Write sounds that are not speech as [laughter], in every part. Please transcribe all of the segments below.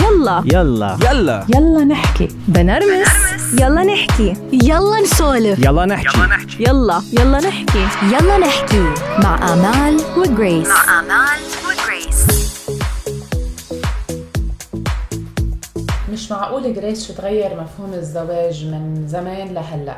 يلا. يلا. يلا. يلا نحكي. بنرمس. يلا نحكي. يلا نسولف. يلا نحكي. يلا يلا. نحكي. يلا نحكي. مع آمال وجريس. مع آمال وجريس. مش معقول جريس شو تغير مفهوم الزواج من زمان لهلأ.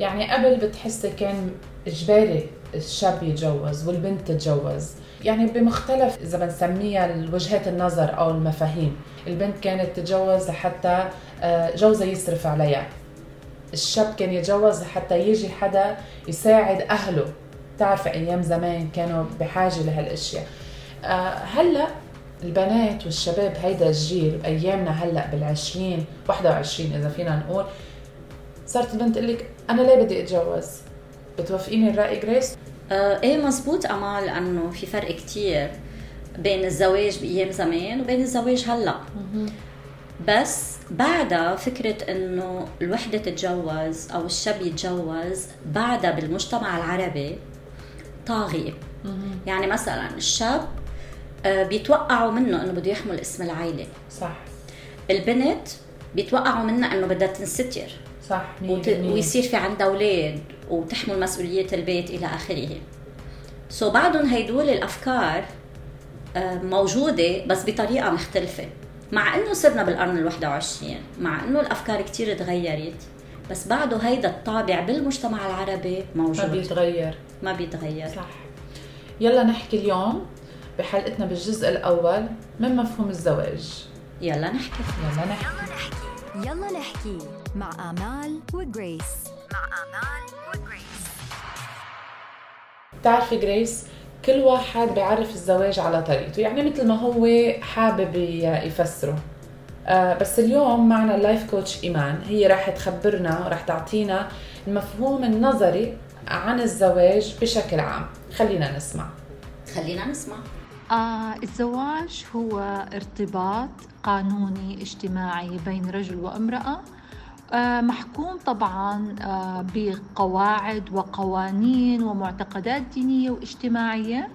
يعني قبل بتحسي كان إجباري الشاب يتجوز والبنت تتجوز. يعني بمختلف إذا بنسميها وجهات النظر أو المفاهيم. البنت كانت تتجوز لحتى آه، جوزها يصرف عليها. الشاب كان يتجوز لحتى يجي حدا يساعد أهله. بتعرفي أيام زمان كانوا بحاجة لهالأشياء. آه، هلأ البنات والشباب هيدا الجيل بايامنا هلأ بالعشرين 21 إذا فينا نقول صارت البنت تقول لك أنا ليه بدي أتجوز؟ بتوافقيني الرأي جريس؟ آه إيه مزبوط أمال أنه في فرق كتير بين الزواج بأيام زمان وبين الزواج هلأ. بس بعدها فكرة إنه الوحدة تتجوز أو الشاب يتجوز بعدها بالمجتمع العربي طاغية. يعني مثلا الشاب آه، بيتوقعوا منه إنه بده يحمل اسم العائلة صح. البنت بيتوقعوا منها إنه بدها تنستر. صح وت... ويصير في عندها أولاد وتحمل مسؤولية البيت إلى آخره. سو so بعدهم هيدول الأفكار آه، موجودة بس بطريقة مختلفة. مع إنه صرنا بالقرن ال21 مع إنه الأفكار كثير تغيرت بس بعده هيدا الطابع بالمجتمع العربي موجود. ما بيتغير. ما بيتغير. صح. يلا نحكي اليوم بحلقتنا بالجزء الأول من مفهوم الزواج. يلا نحكي. يلا نحكي. يلا نحكي. مع آمال وجريس مع آمال وجريس بتعرفي جريس كل واحد بيعرف الزواج على طريقته. يعني مثل ما هو حابب يفسره. آه بس اليوم معنا ال life coach إيمان. هي راح تخبرنا راح تعطينا المفهوم النظري عن الزواج بشكل عام. خلينا نسمع. خلينا نسمع. آه الزواج هو ارتباط قانوني اجتماعي بين رجل وامرأة. آه محكوم طبعا آه بقواعد وقوانين ومعتقدات دينية واجتماعية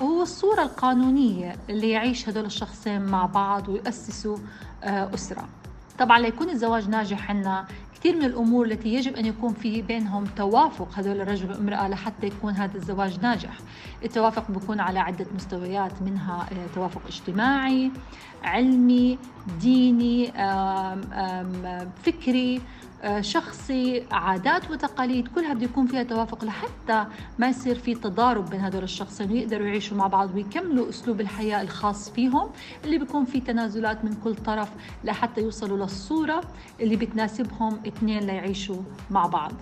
وهو الصورة القانونية اللي يعيش هدول الشخصين مع بعض ويؤسسوا آه أسرة. طبعا ليكون الزواج ناجح عنا كثير من الأمور التي يجب أن يكون في بينهم توافق هذول الرجل والامراه لحتى يكون هذا الزواج ناجح. التوافق بيكون على عدة مستويات منها آه، توافق اجتماعي، علمي، ديني، فكري، شخصي، عادات وتقاليد، كلها بده يكون فيها توافق لحتى ما يصير في تضارب بين هذول الشخصين ويقدروا يعيشوا مع بعض ويكملوا أسلوب الحياة الخاص فيهم اللي بيكون في تنازلات من كل طرف لحتى يوصلوا للصورة اللي بتناسبهم اثنين ليعيشوا مع بعض.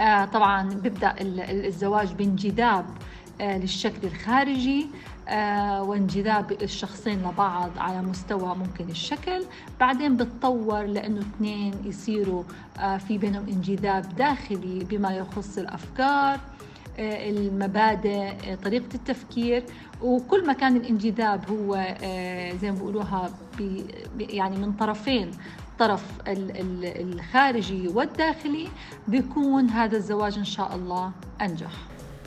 آه طبعا بيبدأ ال- ال- الزواج بانجذاب آه للشكل الخارجي آه وانجذاب الشخصين لبعض على مستوى ممكن الشكل. بعدين بتطور لأنه اثنين يصيروا آه في بينهم انجذاب داخلي بما يخص الأفكار آه، المبادئ آه، طريقة التفكير. وكل ما كان الانجذاب هو آه، زي ما بيقولوها بي- بي- يعني من طرفين الطرف ال- ال- الخارجي والداخلي بيكون هذا الزواج إن شاء الله أنجح.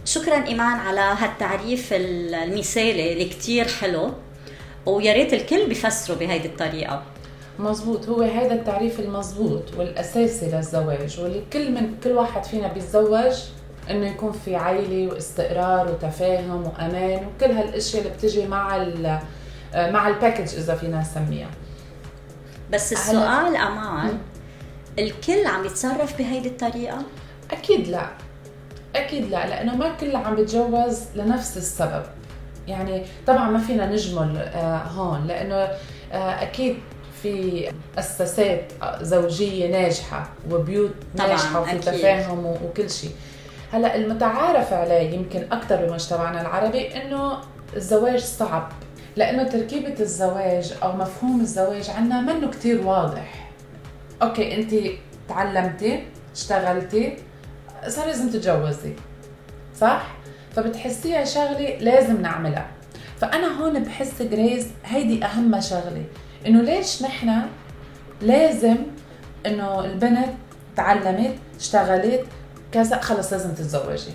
شكرا إيمان على هالتعريف المثالي اللي كتير حلو ويا ريت الكل بيفسروا بهيدي الطريقة. مزبوط. هو هذا التعريف المزبوط والأساسي للزواج واللي كل من كل واحد فينا بيتزوج إنه يكون في عائله واستقرار وتفاهم وأمان وكل هالأشياء اللي بتجي مع مع الباكج إذا فينا نسميها. بس السؤال أمان الكل عم يتصرف بهيدي الطريقة؟ أكيد لا. أكيد لا لأنه ما كل عم بيتجوز لنفس السبب. يعني طبعا ما فينا نجمل آه، هون لأنه آه، أكيد في مؤسسات زوجية ناجحة وبيوت ناجحة وفي. تفاهم وكل شيء. هلأ المتعارف عليه يمكن أكثر بمجتمعنا العربي إنه الزواج صعب لأنه تركيبة الزواج أو مفهوم الزواج عنا منه كتير واضح. okay انت تعلمتي اشتغلتي صار لازم تتجوزي صح؟ فبتحسيها شغلة لازم نعملها. فأنا هون بحس جريس هيدي أهم شغلة إنه ليش نحن لازم إنه البنت تعلمت اشتغلت كذا خلص لازم تتزوجي.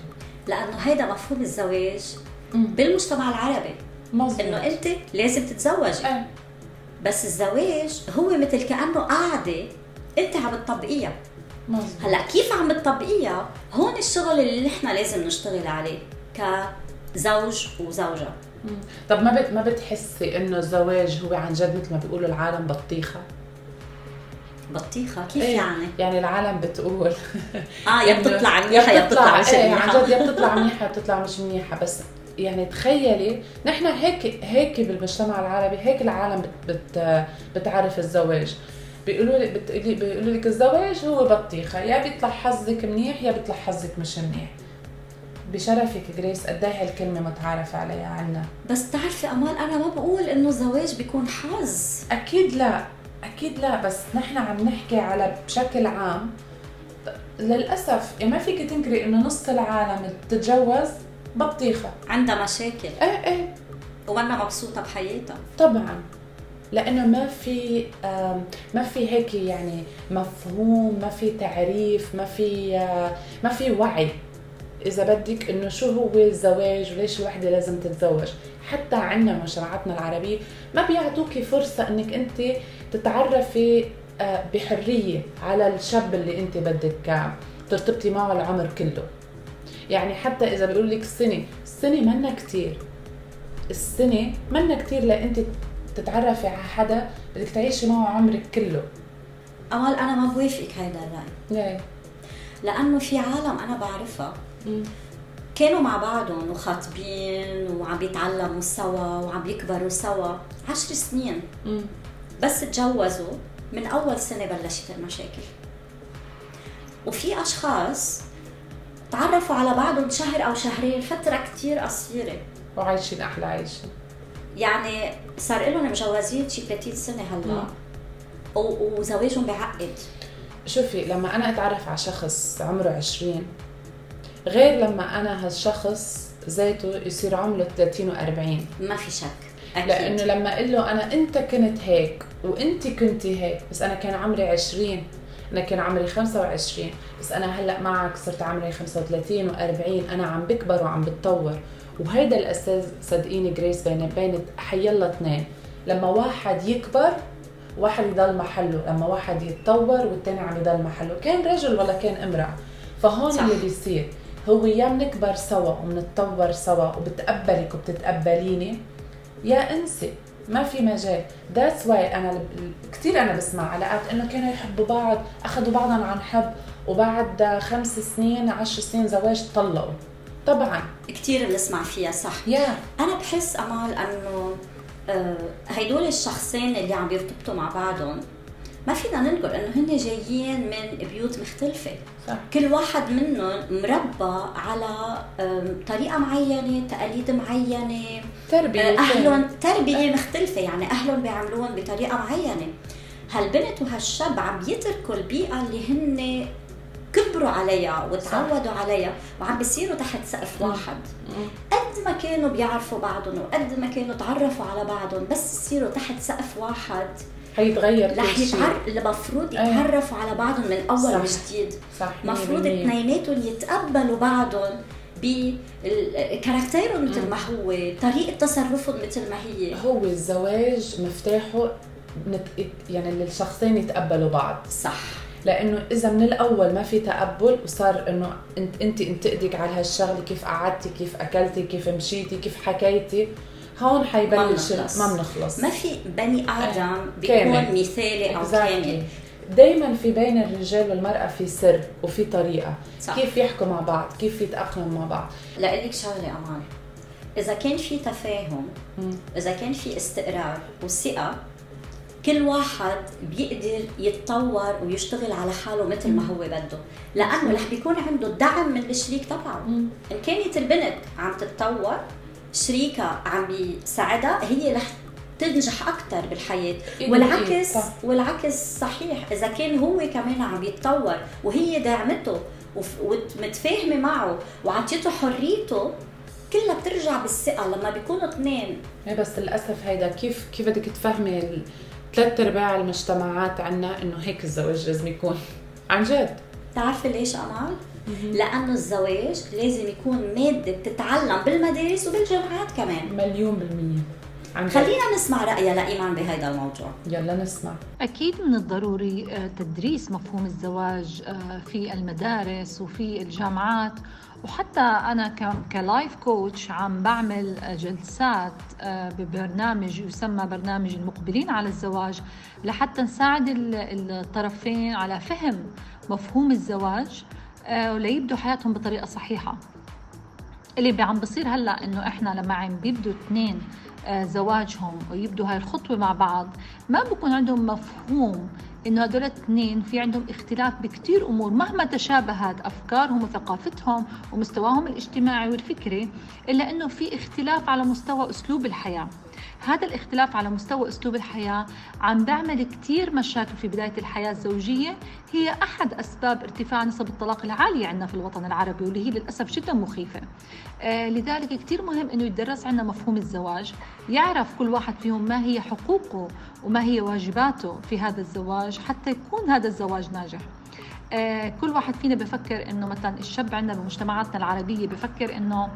لأنه هيدا مفهوم الزواج بالمجتمع العربي مظبوط. إنه أنت لازم تتزوجي. إيه. بس الزواج هو مثل كأنه قاعدة أنت عم تطبقيها. مظبوط. هلا كيف عم تطبقيها؟ هون الشغل اللي نحن لازم نشتغل عليه كزوج وزوجة. طب ما بت ما بتحسي إنه الزواج هو عن جد مثل ما بيقولوا العالم بطيخة؟ بطيخة؟ كيف إيه، يعني؟ يعني العالم بتقول [laughs] آه يا بتطلع منيحة يا بتطلع مش إيه عن منيحة. جد يا بتطلع منيحة بتطلع مش منيحة. بس يعني تخيلي نحن هيك هيك بالمجتمع العربي هيك العالم بت بت بتعرف الزواج. بيقولوا لك بتقولي بيقولوا لك الزواج هو بطيخة. يا بيطلع حظك منيح يا بيطلع حظك مش منيح. بشرفك جريس قد إيه هالكلمة متعارف عليها عنا؟ بس بتعرفي أمال أنا ما بقول إنه الزواج بيكون حظ. أكيد لا. أكيد لا. بس نحن عم نحكي على بشكل عام. للأسف يعني ما فيك تنكري إنه نص العالم بتتجوز بطيخة. عندها مشاكل. إيه إيه. وأنا مبسوطة بحياتها. طبعا. لأنه ما في ما في هيك يعني مفهوم ما في تعريف ما في آه، ما في وعي. إذا بدك إنه شو هو الزواج وليش الوحدة لازم تتزوج؟ حتى عندنا مجتمعاتنا العربية ما بيعطوكي فرصة إنك أنت تتعرفي آه، بحرية على الشاب اللي أنت بدك آه، ترتبطي معه العمر كله. يعني حتى إذا بيقول لك السنة السنة منا كتير. السنة منا كتير لأنت تتعرفي على حدا بدك تعيشي معه عمرك كله. امال أنا ما بوافقك هيدا الرأي. ليه؟ لأنه في عالم أنا بعرفها. كانوا مع بعضهم وخاطبين وعم بيتعلموا سوا وعم يكبروا سوا عشر سنين. بس تجوزوا من أول سنة بلشت المشاكل. وفي أشخاص تعرفوا على بعضهم شهر أو شهرين فترة كتير قصيرة. وعايشين أحلى عيشة. يعني صار لهم مجوزين شي 30 سنة هلأ. وزواجهم بعقد. شوفي لما أنا أتعرف على شخص عمره 20 غير لما أنا هالشخص ذاته يصير عمره 30 و40 ما في شك. أكيد. لأنه لما أقول له أنا أنت كنت هيك وأنت كنتي هيك بس أنا كان عمري 20 أنا كان عمري 25 بس أنا هلأ معك صرت عمري 35 و40 أنا عم بكبر وعم بتطور. وهيدا الاساس صدقيني جريس بين بين حيلا اثنين. لما واحد يكبر واحد يضل محله. لما واحد يتطور والتاني عم يضل محله. كان رجل ولا كان امرأة. فهون صح. اللي بيصير. هو يا بنكبر سوا وبنتطور سوا وبتقبلك وبتتقبليني يا انسي. ما في مجال. that's why أنا كثير أنا بسمع علاقات إنه كانوا يحبوا بعض أخذوا بعضهم عن حب. وبعد خمس سنين عشر سنين زواج طلقوا. طبعا. كثير بنسمع فيها صح؟ يا أنا بحس أمال إنه آه، هيدول الشخصين اللي عم يرتبطوا مع بعضهم ما فينا ننكر إنه هن جايين من بيوت مختلفة. صح. كل واحد منهم مربى على طريقة معينة تقاليد معينة تربية. آه، أهلهم. تربية مختلفة يعني أهلهم بيعملوهم بطريقة معينة. هالبنت وهالشاب عم يتركوا البيئة اللي هن كبروا عليها وتعودوا عليها وعم بيصيروا تحت سقف واحد. قد ما كانوا بيعرفوا بعضهم وقد ما كانوا تعرفوا على بعضهم بس يصيروا تحت سقف واحد حيتغير كل رح شيء. يتعر... المفروض أيه. يتعرفوا على بعضهم من أول صح. وجديد. صح مفروض 100%. اثنيناتهم يتقبلوا بعضهم بكاركتيرهم مثل ما هو طريقة تصرفهم مثل ما هي. هو الزواج مفتاحه نت... يعني الشخصين يتقبلوا بعض. صح. لأنه إذا من الأول ما في تقبل وصار إنه انت انت انتقدك على هالشغلة كيف قعدتي كيف أكلتي كيف مشيتي كيف حكيتي هون حيبلش. ما بنخلص ما في بني آدم كامل. بيكون مثالي أو كامل دائما في بين الرجال والمرأة في سر وفي طريقة صح. كيف يحكوا مع بعض كيف يتأقلموا مع بعض لقلك شغلة أمان إذا كان في تفاهم. إذا كان في استقرار وثقة كل واحد بيقدر يتطور ويشتغل على حاله مثل ما هو بده. لأنه رح بيكون عنده دعم من الشريك تبعه. إن كانت البنت عم تتطور شريكها عم بيساعدها هي رح تنجح أكثر بالحياة. إيه والعكس إيه،. والعكس صحيح. إذا كان هو كمان عم يتطور وهي دعمته ومتفاهمة معه وعطيته حريته كلها بترجع بالثقة لما بيكونوا اثنين. إيه بس للأسف هيدا كيف كيف بدك تفهمي ثلاث أرباع المجتمعات عنا إنه هيك الزواج لازم يكون. عن جد. بتعرفي ليش أمال؟ لأنه الزواج لازم يكون مادة بتتعلم بالمدارس وبالجامعات كمان. مليون بالمية. عن جد. خلينا نسمع رأيها لإيمان بهذا الموضوع. يلا نسمع. أكيد من الضروري آه، تدريس مفهوم الزواج آه، في المدارس وفي الجامعات. وحتى أنا ك- كلايف كوتش عم بعمل جلسات آه، ببرنامج يسمى برنامج المقبلين على الزواج لحتى نساعد ال- الطرفين على فهم مفهوم الزواج آه، وليبدوا حياتهم بطريقة صحيحة. اللي عم بصير هلأ إنه إحنا لما عم بيبدوا اثنين آه، زواجهم ويبدوا هاي الخطوة مع بعض ما بكون عندهم مفهوم إنه هدول الاثنين في عندهم اختلاف بكثير أمور. مهما تشابهت أفكارهم وثقافتهم ومستواهم الاجتماعي والفكري إلا إنه في اختلاف على مستوى أسلوب الحياة. هذا الاختلاف على مستوى أسلوب الحياة عم بيعمل كثير مشاكل في بداية الحياة الزوجية. هي أحد أسباب ارتفاع نسب الطلاق العاليه عندنا في الوطن العربي واللي هي للأسف جدا مخيفة. آه، لذلك كثير مهم إنه يدرس عندنا مفهوم الزواج يعرف كل واحد فيهم ما هي حقوقه وما هي واجباته في هذا الزواج حتى يكون هذا الزواج ناجح. آه، كل واحد فينا بفكر إنه مثلا الشاب عندنا بمجتمعاتنا العربية بفكر إنه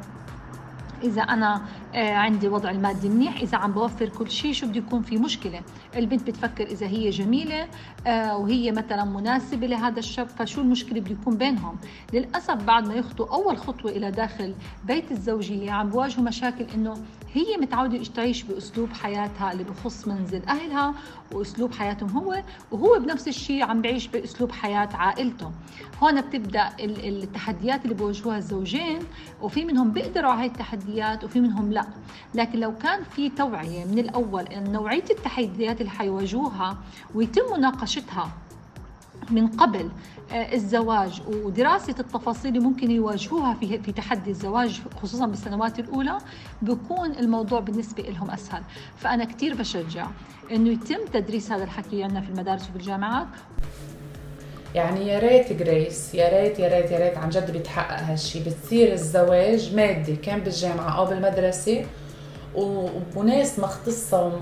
إذا أنا آه، عندي وضع المادي منيح إذا عم بوفر كل شيء شو بده يكون في مشكلة؟ البنت بتفكر إذا هي جميلة آه، وهي مثلا مناسبة لهذا الشاب فشو المشكلة بده يكون بينهم؟ للأسف بعد ما يخطوا أول خطوة إلى داخل بيت الزوجية عم بواجهوا مشاكل إنه هي متعودة تعيش بأسلوب حياتها اللي بخص منزل أهلها وأسلوب حياتهم هو وهو بنفس الشيء عم بعيش بأسلوب حياة عائلته. هون بتبدأ ال- التحديات اللي بواجهوها الزوجين وفي منهم بيقدروا على هاي التحديات وفي منهم لا. لكن لو كان في توعية من الأول إن نوعية التحديات اللي حيواجهوها ويتم مناقشتها من قبل آه، الزواج ودراسة التفاصيل اللي ممكن يواجهوها في في تحدي الزواج خصوصا بالسنوات الأولى بكون الموضوع بالنسبة لهم أسهل. فأنا كتير بشجع إنه يتم تدريس هذا الحكي عندنا في المدارس وفي الجامعات. يعني يا ريت جريس يا ريت يا ريت يا ريت عن جد بيتحقق هالشي. بتصير الزواج مادي كان بالجامعة أو بالمدرسة وناس مختصة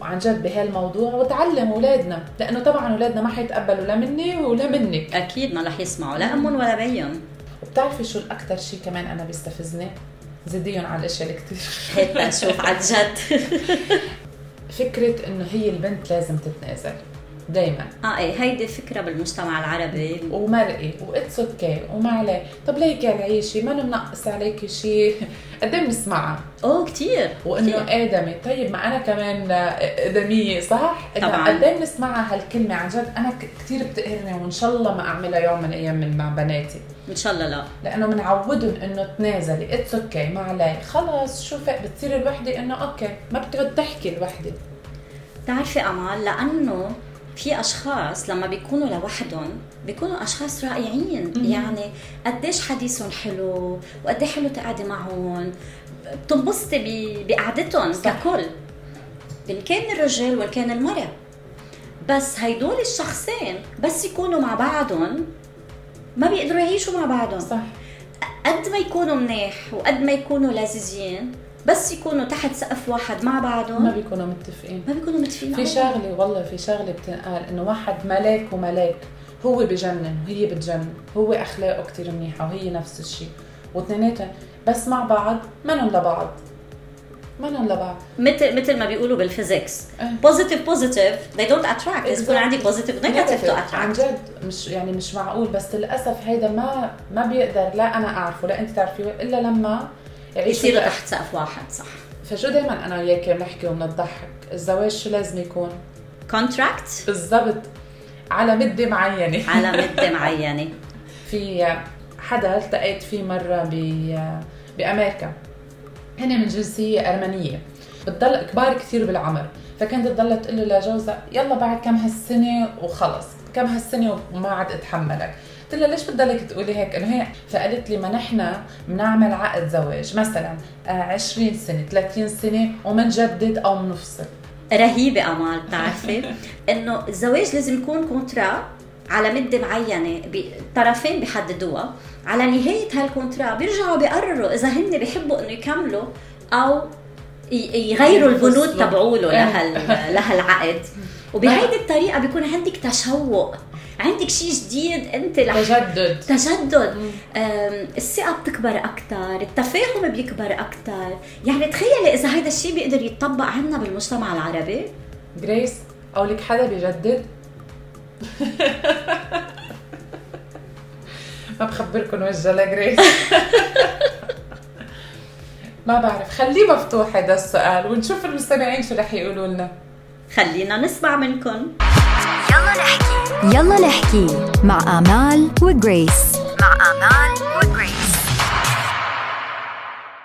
وعن جد بهالموضوع وتعلم أولادنا لأنه طبعا أولادنا ما حيتقبلوا لا مني ولا منك. أكيد ما رح يسمعوا لا أمهم ولا بيهم. وبتعرفي شو الأكثر شيء كمان أنا بيستفزني زيديهم على الأشياء الكتير هيك نشوف عن جد. [laughs] فكرة إنه هي البنت لازم تتنازل. دايما. آه إيه هيدي فكرة بالمجتمع العربي. ومرقي وإتس أوكي وما عليه. طب ليك العيشي ما منقص عليكي شيء [laughs] قد إيه بنسمعها؟ أوه كثير وإنه آدمي. طيب ما أنا كمان آدمية صح؟ طبعاً. قد إيه بنسمعها هالكلمة؟ عن جد أنا كثير بتقهرني وإن شاء الله ما أعملها يوم من الأيام من مع بناتي. إن شاء الله لا. لأنه بنعودهم إنه تنازلي. it's okay ما عليه. خلص شوفي بتصير الوحدة؟ إنه okay ما بتقعد تحكي الوحدة. بتعرفي أمال لأنه في أشخاص لما بيكونوا لوحدهم بيكونوا أشخاص رائعين. يعني قديش حديثهم حلو وقديش حلو تقعدي معهم. بتنبسطي بقعدتهم. ككل. ان كان الرجال وان كان المرأة. بس هيدول الشخصين بس يكونوا مع بعضهم ما بيقدروا يعيشوا مع بعضهم. صح. قد ما يكونوا منيح وقد ما يكونوا لذيذين بس يكونوا تحت سقف واحد مع ما بعضهم بيكونوا متفقين. ما بيكونوا متفقين في. شغلة والله في شغلة بتنقال إنه واحد ملاك وملاك هو بجنن وهي بتجنن هو أخلاقه كتير منيحة وهي نفس الشيء واثنيناتهم بس مع بعض منن لبعض. منن لبعض. مثل مثل ما بيقولوا بال physics. positive positive they don't attract. لازم يكون عندي positive negative to attract جد مش يعني مش معقول بس للأسف هيدا ما ما بيقدر لا أنا أعرفه لا أنت تعرفيه إلا لما بقى. تحت سقف واحد صح. فشو دائما أنا وياك بنحكي وبنضحك الزواج شو لازم يكون؟ contract بالضبط. على مدة معينة. [laughs] على مدة [laughs] معينة. في حدا التقيت فيه مرة ب بأمريكا. هن من جنسية أرمنية. بتضل كبار كثير بالعمر. فكانت تضل تقول له لجوزها يلا بعد كم هالسنة وخلص كم هالسنة وما عاد أتحملك. قلت لها ليش بتضلك تقولي هيك؟ انه هي فقالت لي ما نحن بنعمل عقد زواج. مثلا آه، 20 سنة 30 سنة ومنجدد أو منفصل. رهيبة أمال بتعرفي؟ [laughs] إنه الزواج لازم يكون contrat على مدة معينة الطرفين بيحددوها على نهاية هال contrat بيرجعوا بيقرروا إذا هن بيحبوا إنه يكملوا أو يغيروا البنود. تبعوله إيه. لهال [laughs] لهالعقد. وبهيدي الطريقة بيكون عندك تشوق. عندك شيء جديد؟ أنت رح تجدد. تجدد. أم، الثقة بتكبر أكثر التفاهم بيكبر أكثر يعني تخيلي إذا هذا الشيء بيقدر يتطبق عنا بالمجتمع العربي. جريس قولك حدا بيجدد [laughs] ما بخبركم وجه لجريس [laughs] ما بعرف خليه مفتوح هذا السؤال ونشوف المستمعين شو رح يقولوا لنا. خلينا نسمع منكم يلا نحكي. يلا نحكي مع آمال وجريس. مع آمال